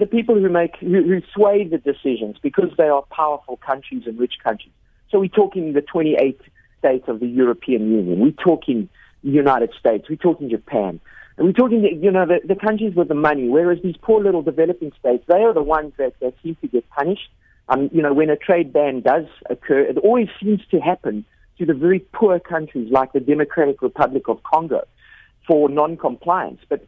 the people who make who, who sway the decisions because they are powerful countries and rich countries. So we're talking the 28 states of the European Union. We're talking the United States. We're talking Japan. And we're talking, you know, the, the countries with the money, whereas these poor little developing states, they are the ones that, that seem to get punished. Um, you know, when a trade ban does occur, it always seems to happen to the very poor countries like the Democratic Republic of Congo for non-compliance. But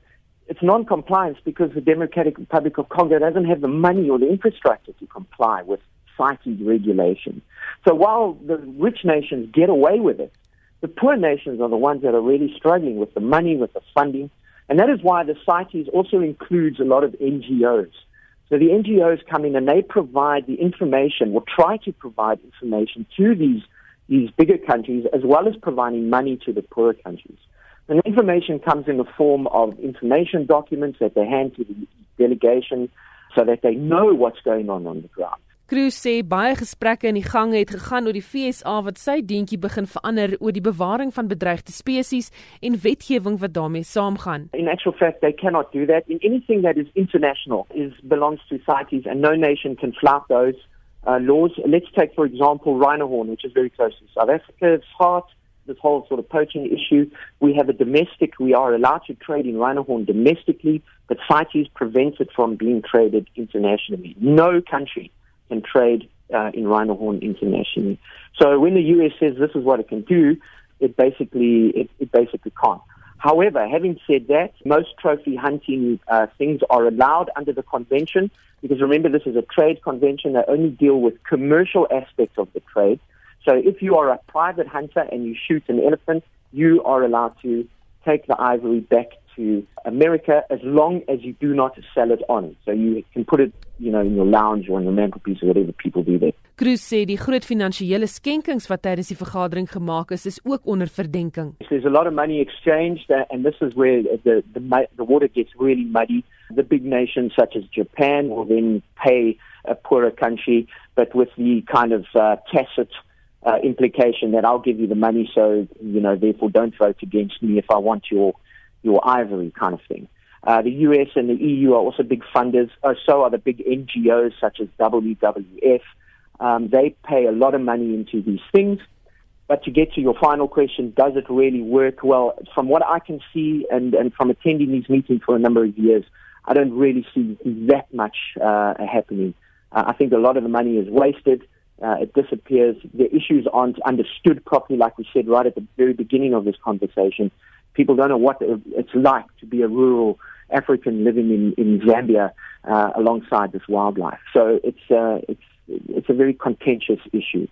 it's non-compliance because the Democratic Republic of Congo doesn't have the money or the infrastructure to comply with CITES regulations. So while the rich nations get away with it, the poor nations are the ones that are really struggling with the money, with the funding, and that is why the CITES also includes a lot of NGOs. So the NGOs come in and they provide the information or try to provide information to these, these bigger countries as well as providing money to the poorer countries. And information comes in the form of information documents that they hand to the delegation so that they know what's going on on the ground. Cruz sê baie gesprekke in die gang het gegaan oor die FSA wat sy deentjie begin verander oor die bewaring van bedreigde spesies en wetgewing wat daarmee saamgaan. In actual fact they cannot do that in anything that is international is belongs to CITES and no nation can flout those uh, laws. Let's take for example rhino horn which is very close to South Africa. It's hard this whole sort of poaching issue. We have a domestic, we are allowed to trade in rhino horn domestically, but CITES prevents it from being traded internationally. No country can trade uh, in rhino horn internationally. So when the US says this is what it can do, it basically it, it basically can't. However, having said that, most trophy hunting uh, things are allowed under the convention because remember this is a trade convention that only deal with commercial aspects of the trade. So if you are a private hunter and you shoot an elephant, you are allowed to take the ivory back to America as long as you do not sell it on. So you can put it, you know, in your lounge or on your mantelpiece or whatever people do there. Cruz sê die groot finansiële skenkings wat tydens die vergadering gemaak is, is ook onder verdenking. There's a lot of money exchanged uh, and this is where the the the water gets really muddy. The big nations such as Japan will then pay a poorer country but with the kind of uh, tacit uh, implication that I'll give you the money so you know therefore don't vote against me if I want your your ivory kind of thing. Uh, the US and the EU are also big funders. Uh, so are the big NGOs such as WWF. Um, they pay a lot of money into these things. But to get to your final question, does it really work? Well, from what I can see and, and from attending these meetings for a number of years, I don't really see that much uh, happening. Uh, I think a lot of the money is wasted. Uh, it disappears. The issues aren't understood properly, like we said right at the very beginning of this conversation people don't know what it's like to be a rural African living in, in Zambia uh, alongside this wildlife. So it's, uh, it's, it's a very contentious issue.